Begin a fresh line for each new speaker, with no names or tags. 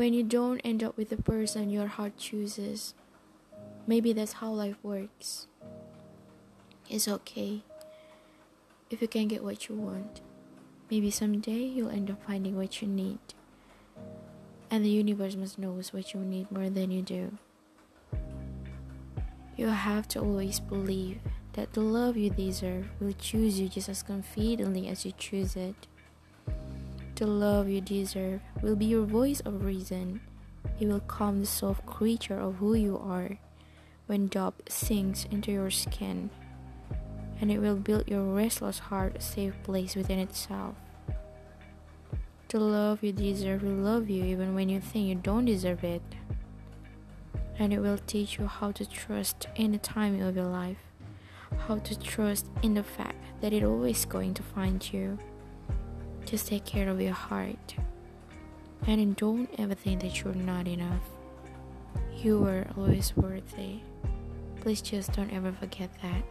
when you don't end up with the person your heart chooses. Maybe that's how life works. It's okay if you can get what you want. Maybe someday you'll end up finding what you need. And the universe must knows what you need more than you do. You have to always believe that the love you deserve will choose you just as confidently as you choose it. The love you deserve will be your voice of reason. It will calm the soft creature of who you are when doubt sinks into your skin, and it will build your restless heart a safe place within itself. The love you deserve will love you even when you think you don't deserve it. And it will teach you how to trust in the timing of your life, how to trust in the fact that it's always going to find you. Just take care of your heart. And don't ever think that you're not enough. You are always worthy. Please just don't ever forget that.